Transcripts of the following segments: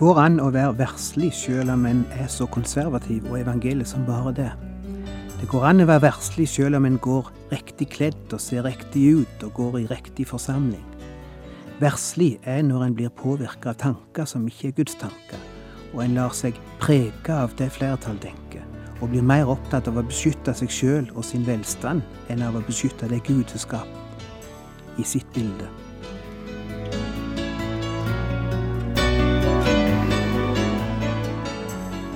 går an å være verslig selv om en er så konservativ og evangelisk som bare det. Det går an å være verslig selv om en går riktig kledd og ser riktig ut og går i riktig forsamling. Verslig er når en blir påvirka av tanker som ikke er Guds tanker, og en lar seg prege av det flertall tenker, og blir mer opptatt av å beskytte seg sjøl og sin velstand enn av å beskytte det Gud har skapt i sitt bilde.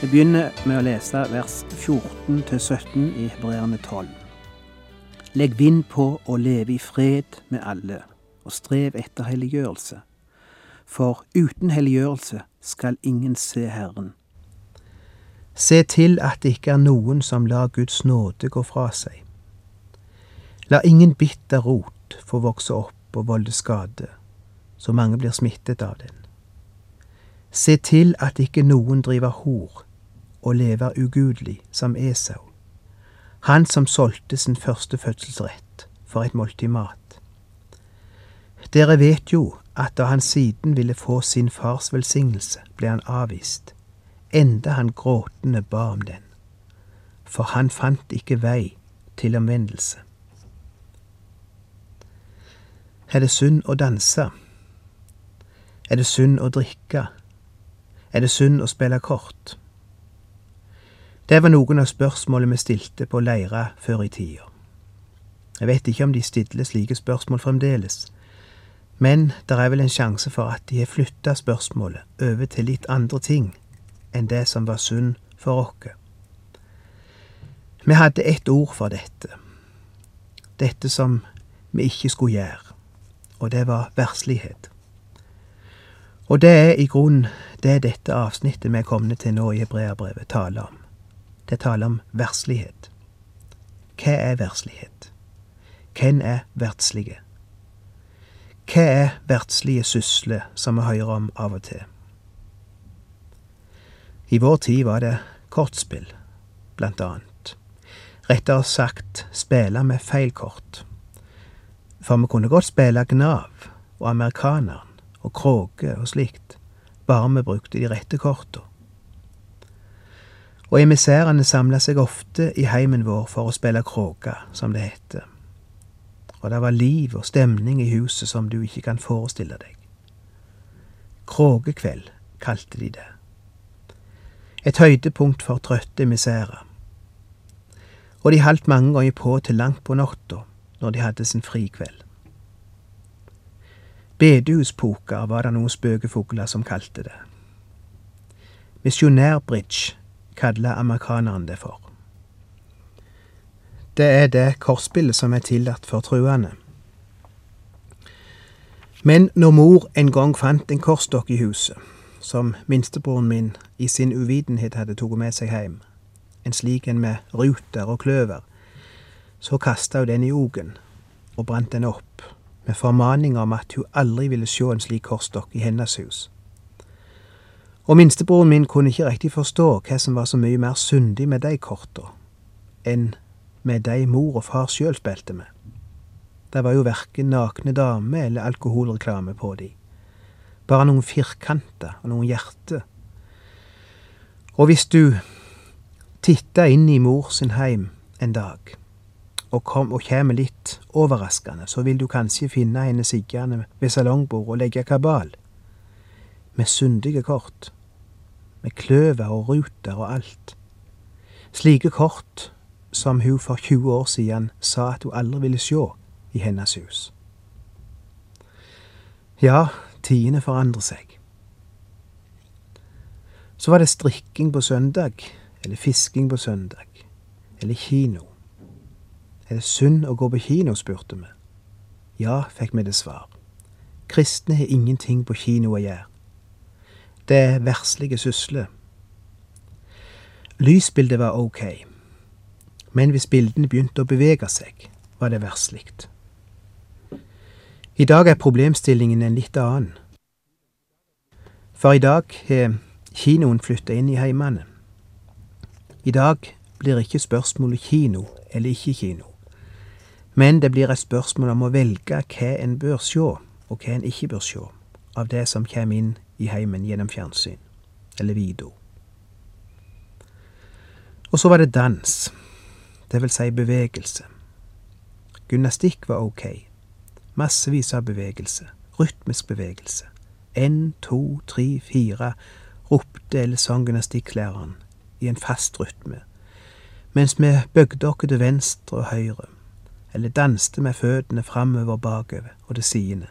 Vi begynner med å lese vers 14-17 i Hebreerne 12. Legg vind på å leve i fred med alle, og strev etter helliggjørelse. For uten helliggjørelse skal ingen se Herren. Se til at det ikke er noen som lar Guds nåde gå fra seg. La ingen bitter rot få vokse opp og volde skade, så mange blir smittet av den. Se til at ikke noen driver hor og lever ugudelig som Esau, han som solgte sin første fødselsrett for et måltid mat. Dere vet jo at da han siden ville få sin fars velsignelse, ble han avvist, enda han gråtende ba om den, for han fant ikke vei til omvendelse. Er det synd å danse? Er det synd å drikke? Er det synd å spille kort? Det var noen av spørsmålene vi stilte på leire før i tida. Jeg vet ikke om de stiller slike spørsmål fremdeles, men det er vel en sjanse for at de har flytta spørsmålet over til litt andre ting enn det som var synd for oss. Vi hadde ett ord for dette, dette som vi ikke skulle gjøre, og det var verslighet. Og det er i grunnen det dette avsnittet vi er kommet til nå i Hebreabrevet taler om. Det taler om verslighet. Hva er verslighet? Hvem er verdslige? Hva er verdslige sysler som vi hører om av og til? I vår tid var det kortspill, blant annet. Rettere sagt spille med feil kort. For vi kunne godt spille Gnav og Amerikaneren og Kråke og slikt, bare vi brukte de rette korta. Og emissærene samla seg ofte i heimen vår for å spille kråke, som det heter og det var liv og stemning i huset som du ikke kan forestille deg. Kråkekveld kalte de det. Et høydepunkt for trøtte emissærer. Og de holdt mange ganger på til langt på natta når de hadde sin frikveld. Bedehuspoker var det noen spøkefugler som kalte det. Misjonærbridge kaller amerikanerne det for. Det er det kortspillet som er tillatt for truende. Men når mor en gang fant en korsstokk i huset, som minstebroren min i sin uvitenhet hadde tatt med seg hjem, en slik en med ruter og kløver, så kasta hun den i ogen og brant den opp, med formaning om at hun aldri ville sjå en slik korsstokk i hennes hus. Og minstebroren min kunne ikke riktig forstå hva som var så mye mer syndig med de korta enn med de mor og far sjøl spilte med. Det var jo verken nakne damer eller alkoholreklame på de. Bare noen firkanter og noen hjerter. Og hvis du titta inn i mor sin heim en dag, og, kom, og kjem litt overraskende, så vil du kanskje finne henne siggende ved salongbordet og legge kabal. Med syndige kort. Med kløver og ruter og alt. Slike kort som hun for 20 år siden sa at hun aldri ville sjå i hennes hus. Ja, tidene forandrer seg. Så var det strikking på søndag, eller fisking på søndag, eller kino. Er det synd å gå på kino, spurte vi. Ja, fikk vi det svar. Kristne har ingenting på kino å gjøre. Det er verslige sysler. Lysbildet var ok, men hvis bildene begynte å bevege seg, var det verslig. I dag er problemstillingen en litt annen. For i dag har kinoen flytta inn i heimene. I dag blir ikke spørsmålet kino eller ikke kino, men det blir et spørsmål om å velge hva en bør se, og hva en ikke bør se, av det som kommer inn i heimen gjennom fjernsyn eller video. Og så var det dans, det vil si bevegelse. Gymnastikk var ok, massevis av bevegelse, rytmisk bevegelse. En, to, tre, fire, ropte eller sang gymnastikklæreren i en fast rytme, mens vi bøgde oss til venstre og høyre, eller danste med føttene framover og bakover og til sidene.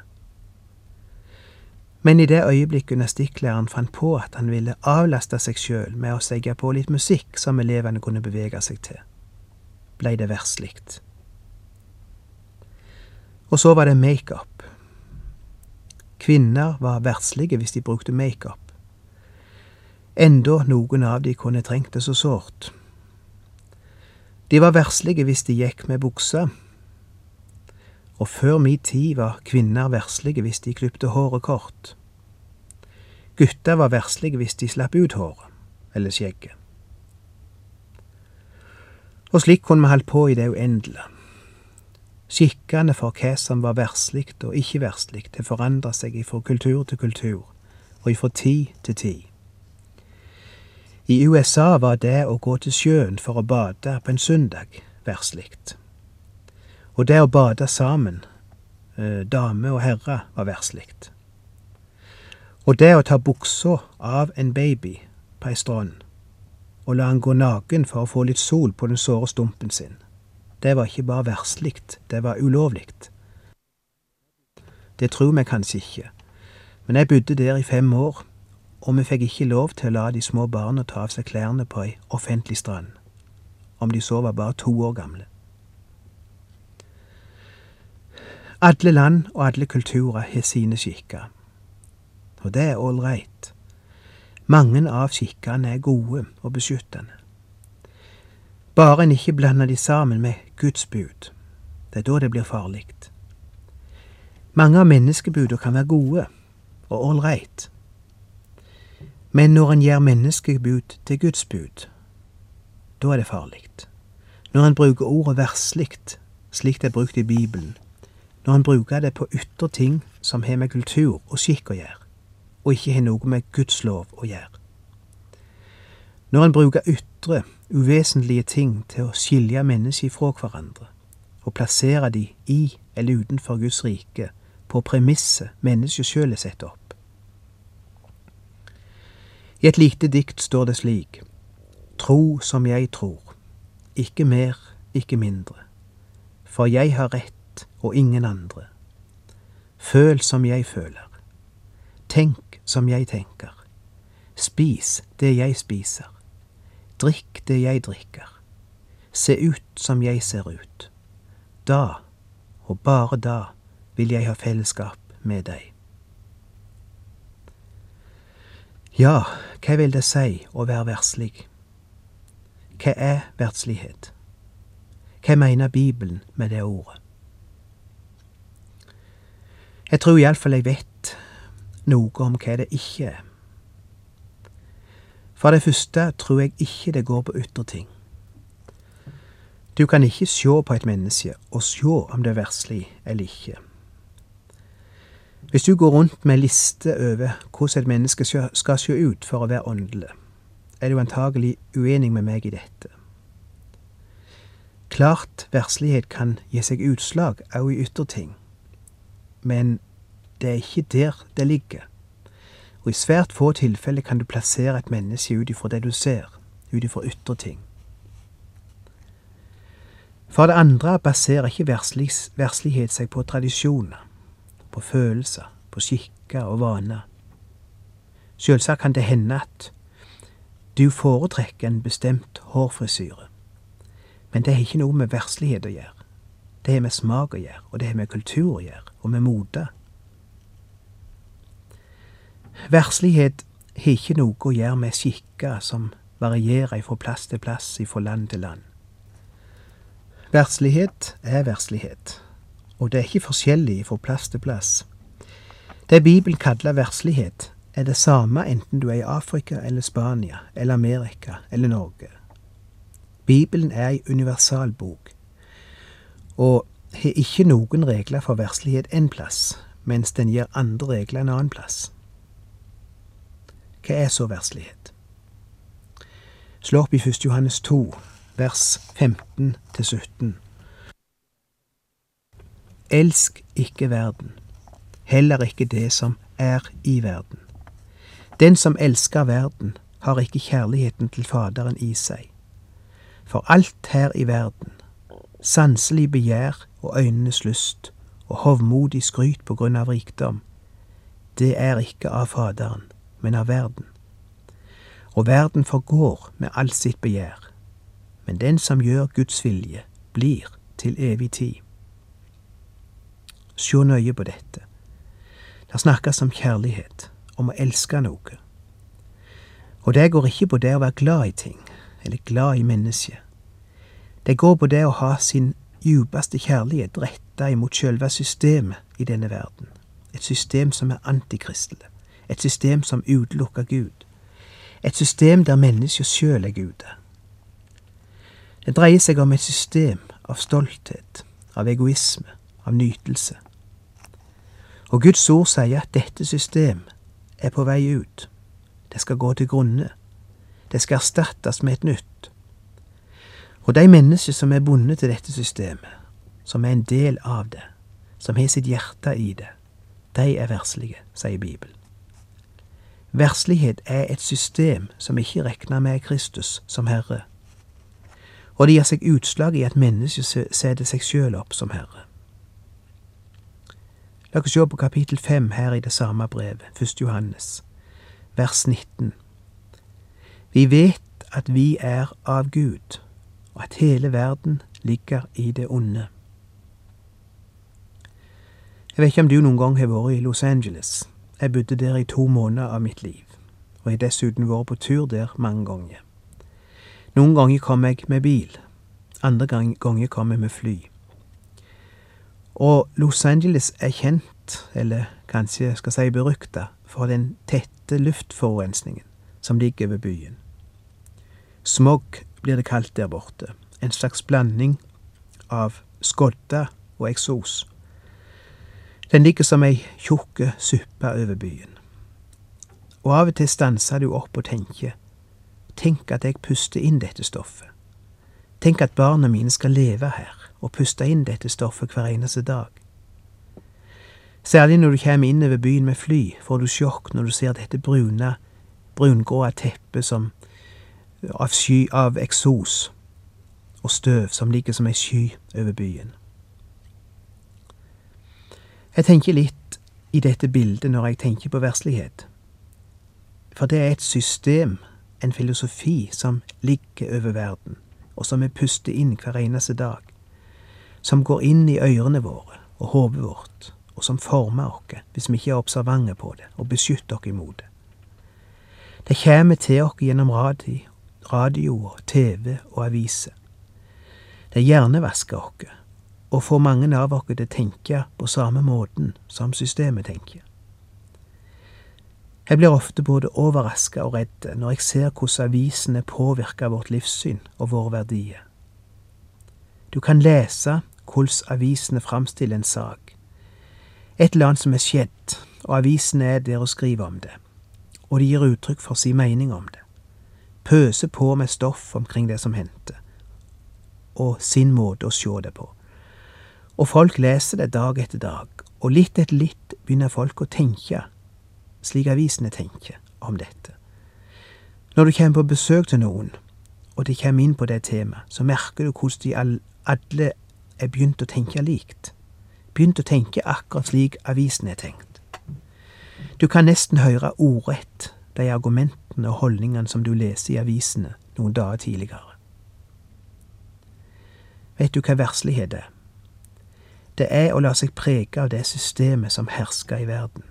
Men i det øyeblikk gymnastikklæreren fant på at han ville avlaste seg sjøl med å segge på litt musikk som elevene kunne bevege seg til, blei det versligt. Og så var det makeup. Kvinner var verslige hvis de brukte makeup. Enda noen av de kunne trengt det så sårt. De var verslige hvis de gikk med buksa. Og før mi tid var kvinner verslige hvis de klipte håret kort. Gutter var verslige hvis de slapp ut håret, eller skjegget. Og slik kunne vi holdt på i det uendelige. Skikkene for hva som var verslig og ikke verslig, det forandra seg ifra kultur til kultur, og ifra tid til tid. I USA var det å gå til sjøen for å bade på en søndag verslig. Og det å bade sammen, eh, dame og herre, var verslig. Og det å ta buksa av en baby på ei strand og la han gå naken for å få litt sol på den såre stumpen sin, det var ikke bare verslig, det var ulovlig. Det tror vi kanskje ikke, men jeg bodde der i fem år, og vi fikk ikke lov til å la de små barna ta av seg klærne på ei offentlig strand, om de så var bare to år gamle. Alle land og alle kulturer har sine skikker, og det er ålreit. Mange av skikkene er gode og beskyttende. Bare en ikke blander de sammen med Guds bud. Det er da det blir farlig. Mange av menneskebudene kan være gode og ålreit, men når en gjør menneskebud til Guds bud, da er det farlig. Når en bruker ordet verslig, slik det er brukt i Bibelen, når en bruker det på ytre ting som har med kultur og skikk å gjøre, og ikke har noe med Guds lov å gjøre. Når en bruker ytre, uvesentlige ting til å skilje mennesker fra hverandre, og plassere de i eller utenfor Guds rike, på premisset mennesket sjøl er satt opp, i et lite dikt står det slik Tro som jeg tror, ikke mer, ikke mindre. For jeg har rett og ingen andre. Føl som jeg føler. Tenk som jeg tenker. Spis det jeg spiser. Drikk det jeg drikker. Se ut som jeg ser ut. Da, og bare da, vil jeg ha fellesskap med deg. Ja, hva vil det si å være verslig? Hva er verdslighet? Hva mener Bibelen med det ordet? Jeg tror iallfall jeg vet noe om hva det ikke er. For det første tror jeg ikke det går på ytre ting. Du kan ikke se på et menneske og se om det er verslig eller ikke. Hvis du går rundt med liste over hvordan et menneske skal se ut for å være åndelig, er du antagelig uenig med meg i dette. Klart verslighet kan gi seg utslag òg i ytre ting, men det er ikke der det ligger, og i svært få tilfeller kan du plassere et menneske ut ifra det du ser, ut ifra ytre ting. For det andre baserer ikke verslighet seg på tradisjoner på følelser, på skikker og vaner. Selvsagt kan det hende at du foretrekker en bestemt hårfrisyre, men det har ikke noe med verslighet å gjøre. Det har med smak å gjøre, og det har med kultur å gjøre, og med mote. Verslighet har ikke noe å gjøre med skikker som varierer fra plass til plass, fra land til land. Verslighet er verslighet, og det er ikke forskjellig fra plass til plass. Det Bibelen kaller verslighet, er det samme enten du er i Afrika eller Spania eller Amerika eller Norge. Bibelen er ei universalbok, og har ikke noen regler for verslighet én plass, mens den gir andre regler en annen plass. Hva er så verslighet? Slå opp i 1. Johannes 2, vers 15 17. Elsk ikke verden, heller ikke det som er i verden. Den som elsker verden, har ikke kjærligheten til Faderen i seg. For alt her i verden, sanselig begjær og øynenes lyst og hovmodig skryt på grunn av rikdom, det er ikke av Faderen, men av verden. Og verden forgår med all sitt begjær, men den som gjør Guds vilje, blir til evig tid. Se nøye på dette. Det snakkes om kjærlighet, om å elske noe. Og det går ikke på det å være glad i ting, eller glad i mennesket. Det går på det å ha sin djupeste kjærlighet retta imot sjølve systemet i denne verden. Et system som er antikristelig. Et system som utelukker Gud. Et system der mennesket sjøl er Gud. Det dreier seg om et system av stolthet, av egoisme, av nytelse. Og Guds ord sier at dette system er på vei ut. Det skal gå til grunne. Det skal erstattes med et nytt. Og de mennesker som er bundet til dette systemet, som er en del av det, som har sitt hjerte i det, de er verslige, sier Bibelen. Verslighet er et system som ikke regner med Kristus som Herre, og det gir seg utslag i at mennesket setter seg sjøl opp som Herre. La oss se på kapittel fem her i det samme brevet, 1. Johannes, vers 19. Vi vet at vi er av Gud, og at hele verden ligger i det onde. Jeg vet ikke om du noen gang har vært i Los Angeles. Jeg bodde der i to måneder av mitt liv, og jeg har dessuten vært på tur der mange ganger. Noen ganger kom jeg med bil, andre ganger kom jeg med fly. Og Los Angeles er kjent, eller kanskje jeg skal si berykta, for den tette luftforurensningen som ligger ved byen. Smog blir det kalt der borte, en slags blanding av skodde og eksos. Den ligger som ei tjukk suppe over byen. Og av og til stanser du opp og tenker, tenk at jeg puster inn dette stoffet. Tenk at barna mine skal leve her og puste inn dette stoffet hver eneste dag. Særlig når du kommer inn over byen med fly, får du sjokk når du ser dette brune, brungrå teppet som av sky av eksos og støv som ligger som ei sky over byen. Jeg tenker litt i dette bildet når jeg tenker på verslighet. For det er et system, en filosofi, som ligger over verden, og som vi puster inn hver eneste dag. Som går inn i ørene våre og hodet vårt, og som former oss hvis vi ikke er observante på det, og beskytter oss imot det. Det kommer til oss gjennom radio, radio og TV og aviser. Det hjernevasker oss og får mange av oss til å tenke på samme måten som systemet tenker. Jeg blir ofte både overraska og redd når jeg ser hvordan avisene påvirker vårt livssyn og våre verdier. Du kan lese hvordan avisene framstiller en sak. Et eller annet som er skjedd, og avisene er der og skriver om det. Og de gir uttrykk for sin mening om det. Pøser på med stoff omkring det som hendte og sin måte å se det på. Og folk leser det dag etter dag, og litt etter litt begynner folk å tenke slik avisene tenker om dette. Når du kommer på besøk til noen, og de kommer inn på det temaet, så merker du hvordan de alle er begynt å tenke likt. Begynt å tenke akkurat slik avisen er tenkt. Du kan nesten høre ordrett de argumentene og holdningene som du leser i avisene noen dager tidligere. Vet du hva verslighet er? Det er å la seg prege av det systemet som hersker i verden.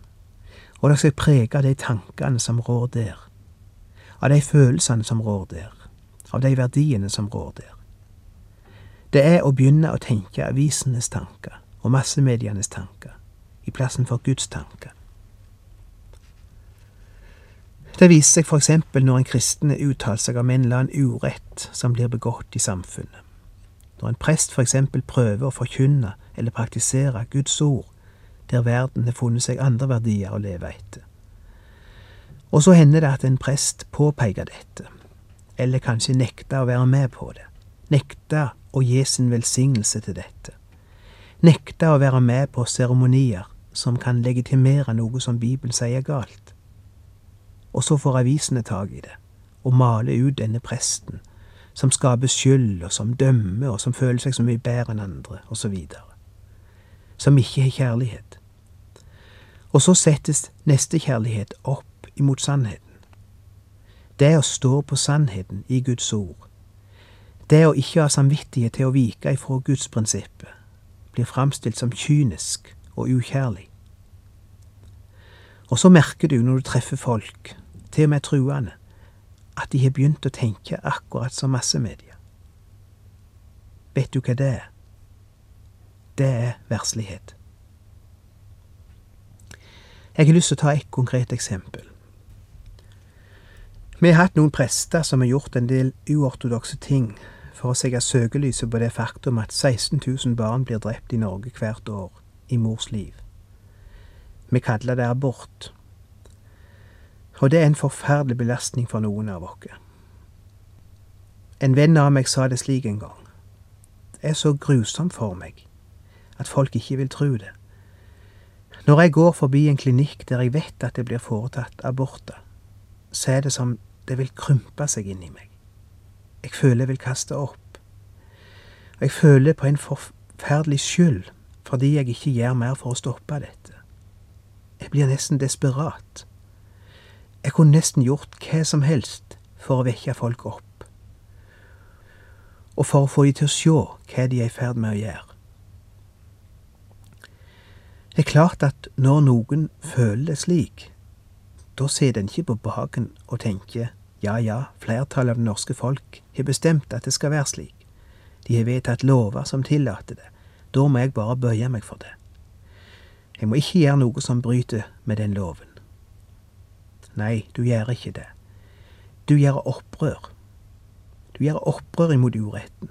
Og la seg prege av de tankene som rår der, av de følelsene som rår der, av de verdiene som rår der. Det er å begynne å tenke avisenes tanker og massemedienes tanker i plassen for Guds tanker. Det viser seg eksempel når en kristen uttaler seg om en eller annen urett som blir begått i samfunnet. Når en prest eksempel prøver å forkynne eller praktisere Guds ord der verden har funnet seg andre verdier å leve etter. Og så hender det at en prest påpeker dette, eller kanskje nekter å være med på det, nekter å gi sin velsignelse til dette, nekter å være med på seremonier som kan legitimere noe som Bibelen sier galt og så får avisene tak i det og maler ut denne presten, som skaper skyld, og som dømmer, og som føler seg så mye bedre enn andre, osv. Som ikke har kjærlighet. Og så settes nestekjærlighet opp imot sannheten. Det å stå på sannheten i Guds ord, det å ikke ha samvittighet til å vike ifra gudsprinsippet, blir framstilt som kynisk og ukjærlig. Og så merker du når du treffer folk, til og med truende, at de har begynt å tenke akkurat som massemedia. Vet du hva det er? Det er verslighet. Jeg har lyst til å ta et konkret eksempel. Vi har hatt noen prester som har gjort en del uortodokse ting for å sette søkelyset på det faktum at 16 000 barn blir drept i Norge hvert år i mors liv. Vi kaller det abort. Og det er en forferdelig belastning for noen av oss. En venn av meg sa det slik en gang. Det er så grusomt for meg at folk ikke vil tro det. Når jeg går forbi en klinikk der jeg vet at det blir foretatt aborter, så er det som det vil krympe seg inni meg. Jeg føler jeg vil kaste opp. Og jeg føler på en forferdelig skyld fordi jeg ikke gjør mer for å stoppe dette. Jeg blir nesten desperat. Jeg kunne nesten gjort hva som helst for å vekke folk opp, og for å få de til å se hva de er i ferd med å gjøre. Det er klart at når noen føler det slik, da sitter en ikke på baken og tenker ja ja, flertallet av det norske folk har bestemt at det skal være slik. De har vedtatt lover som tillater det. Da må jeg bare bøye meg for det. Jeg må ikke gjøre noe som bryter med den loven. Nei, du gjør ikke det. Du gjør opprør. Du gjør opprør imot uretten.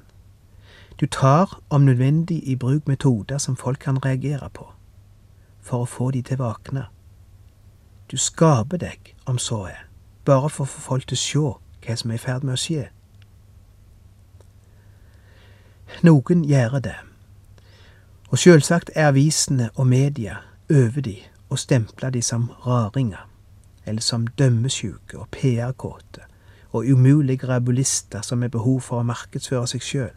Du tar om nødvendig i bruk metoder som folk kan reagere på, for å få de til å våkne. Du skaper deg, om så er, bare for å få folk til å se hva som er i ferd med å skje. Noen gjør det, og selvsagt er avisene og media over de og stempler de som raringer eller som dømmesjuke og PR-kåte, og umulige rabulister som har behov for å markedsføre seg sjøl.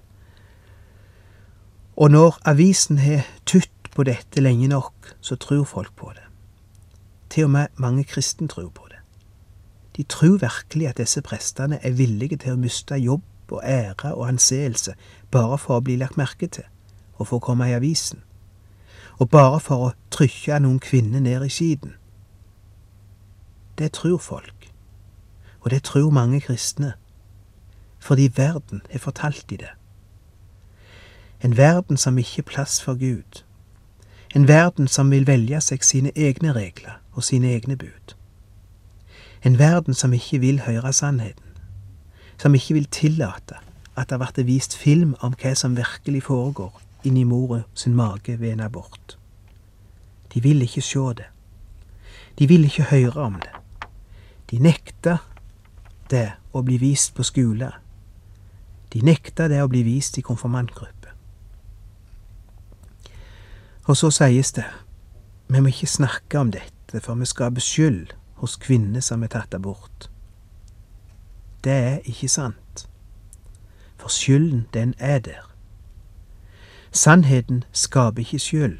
Og når avisen har tytt på dette lenge nok, så tror folk på det. Til og med mange kristne tror på det. De tror virkelig at disse prestene er villige til å miste jobb og ære og anseelse bare for å bli lagt merke til, og for å komme i avisen, og bare for å trykke noen kvinner ned i skiten. Det tror folk. Og det tror mange kristne. Fordi verden er fortalt i det. En verden som ikke er plass for Gud. En verden som vil velge seg sine egne regler og sine egne bud. En verden som ikke vil høre sannheten. Som ikke vil tillate at det blir vist film om hva som virkelig foregår inni mora sin mage ved en abort. De vil ikke se det. De vil ikke høre om det. De nekta det å bli vist på skole. De nekta det å bli vist i konfirmantgruppe. Og så sies det, vi må ikke snakke om dette, for vi skaper skyld hos kvinner som er tatt abort. Det er ikke sant, for skylden, den er der. Sannheten skaper ikke skyld.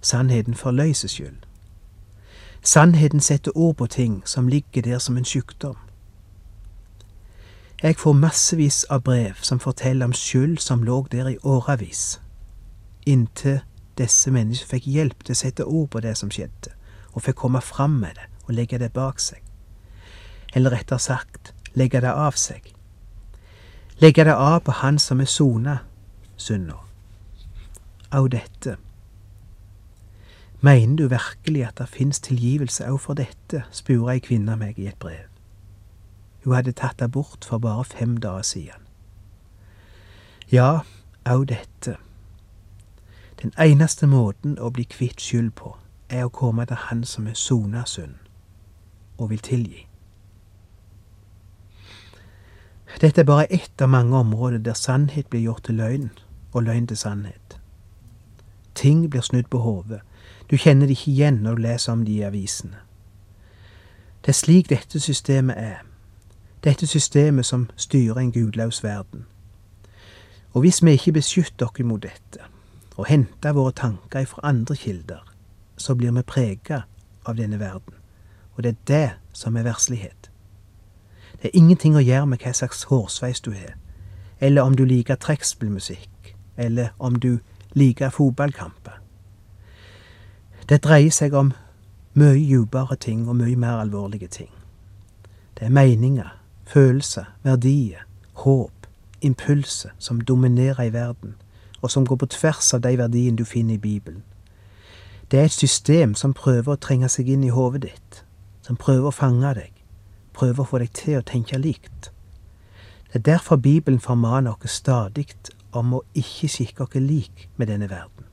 Sannheten forløser skyld. Sannheten setter ord på ting som ligger der som en sykdom. Jeg får massevis av brev som forteller om skyld som lå der i årevis, inntil disse menneskene fikk hjelp til å sette ord på det som skjedde, og fikk komme fram med det og legge det bak seg. Eller rettere sagt, legge det av seg. Legge det av på Han som er sona synda. Au dette. Mener du virkelig at det fins tilgivelse òg for dette, spurte ei kvinne meg i et brev. Hun hadde tatt abort for bare fem dager siden. Ja, òg dette. Den eneste måten å bli kvitt skyld på, er å komme til Han som er sona synd, og vil tilgi. Dette er bare ett av mange områder der sannhet blir gjort til løgn, og løgn til sannhet. Ting blir snudd på hodet. Du kjenner det ikke igjen når du leser om det i avisene. Det er slik dette systemet er. Dette systemet som styrer en gudløs verden. Og hvis vi ikke beskytter oss mot dette, og henter våre tanker fra andre kilder, så blir vi prega av denne verden. Og det er det som er verslighet. Det er ingenting å gjøre med hva slags hårsveis du har, eller om du liker trekkspillmusikk, eller om du liker fotballkamper. Det dreier seg om mye dypere ting og mye mer alvorlige ting. Det er meninger, følelser, verdier, håp, impulser som dominerer i verden, og som går på tvers av de verdiene du finner i Bibelen. Det er et system som prøver å trenge seg inn i hodet ditt, som prøver å fange deg, prøver å få deg til å tenke likt. Det er derfor Bibelen formaner oss stadig om å ikke skikke oss lik med denne verden.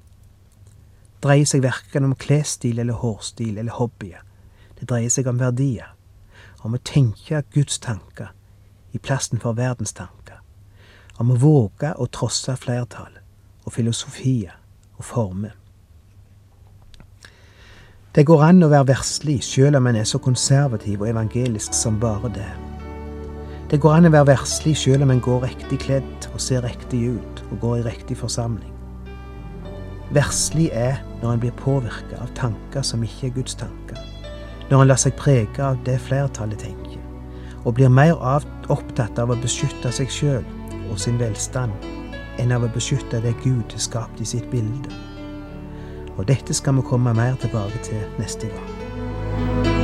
Dreier seg verken om klesstil eller hårstil eller hobbyer. Det dreier seg om verdier, om å tenke Guds tanker i plassen for verdens tanker, om å våge å trosse flertall og filosofier og former. Det går an å være verslig sjøl om en er så konservativ og evangelisk som bare det. Det går an å være verslig sjøl om en går riktig kledd og ser riktig ut og går i riktig forsamling. Verslig er når en blir påvirka av tanker som ikke er Guds tanker. Når en lar seg prege av det flertallet tenker, og blir mer opptatt av å beskytte seg sjøl og sin velstand enn av å beskytte det Gud har skapt i sitt bilde. Og dette skal vi komme mer tilbake til neste gang.